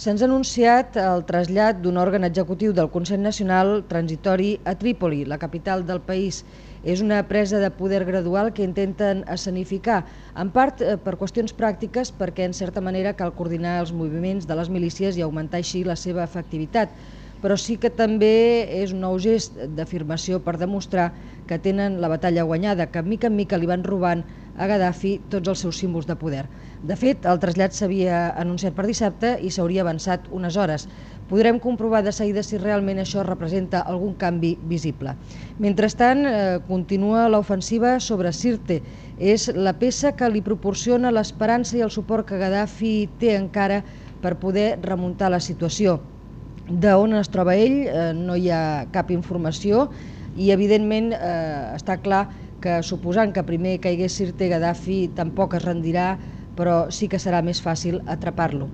Se'ns ha anunciat el trasllat d'un òrgan executiu del Consell Nacional transitori a Trípoli, la capital del país. És una presa de poder gradual que intenten escenificar, en part eh, per qüestions pràctiques perquè en certa manera cal coordinar els moviments de les milícies i augmentar així la seva efectivitat però sí que també és un nou gest d'afirmació per demostrar que tenen la batalla guanyada, que mica en mica li van robant a Gaddafi tots els seus símbols de poder. De fet, el trasllat s'havia anunciat per dissabte i s'hauria avançat unes hores. Podrem comprovar de seguida si realment això representa algun canvi visible. Mentrestant, eh, continua l'ofensiva sobre Sirte. És la peça que li proporciona l'esperança i el suport que Gaddafi té encara per poder remuntar la situació. D'on es troba ell eh, no hi ha cap informació i evidentment eh, està clar que suposant que primer caigués Sirte Gaddafi tampoc es rendirà però sí que serà més fàcil atrapar-lo.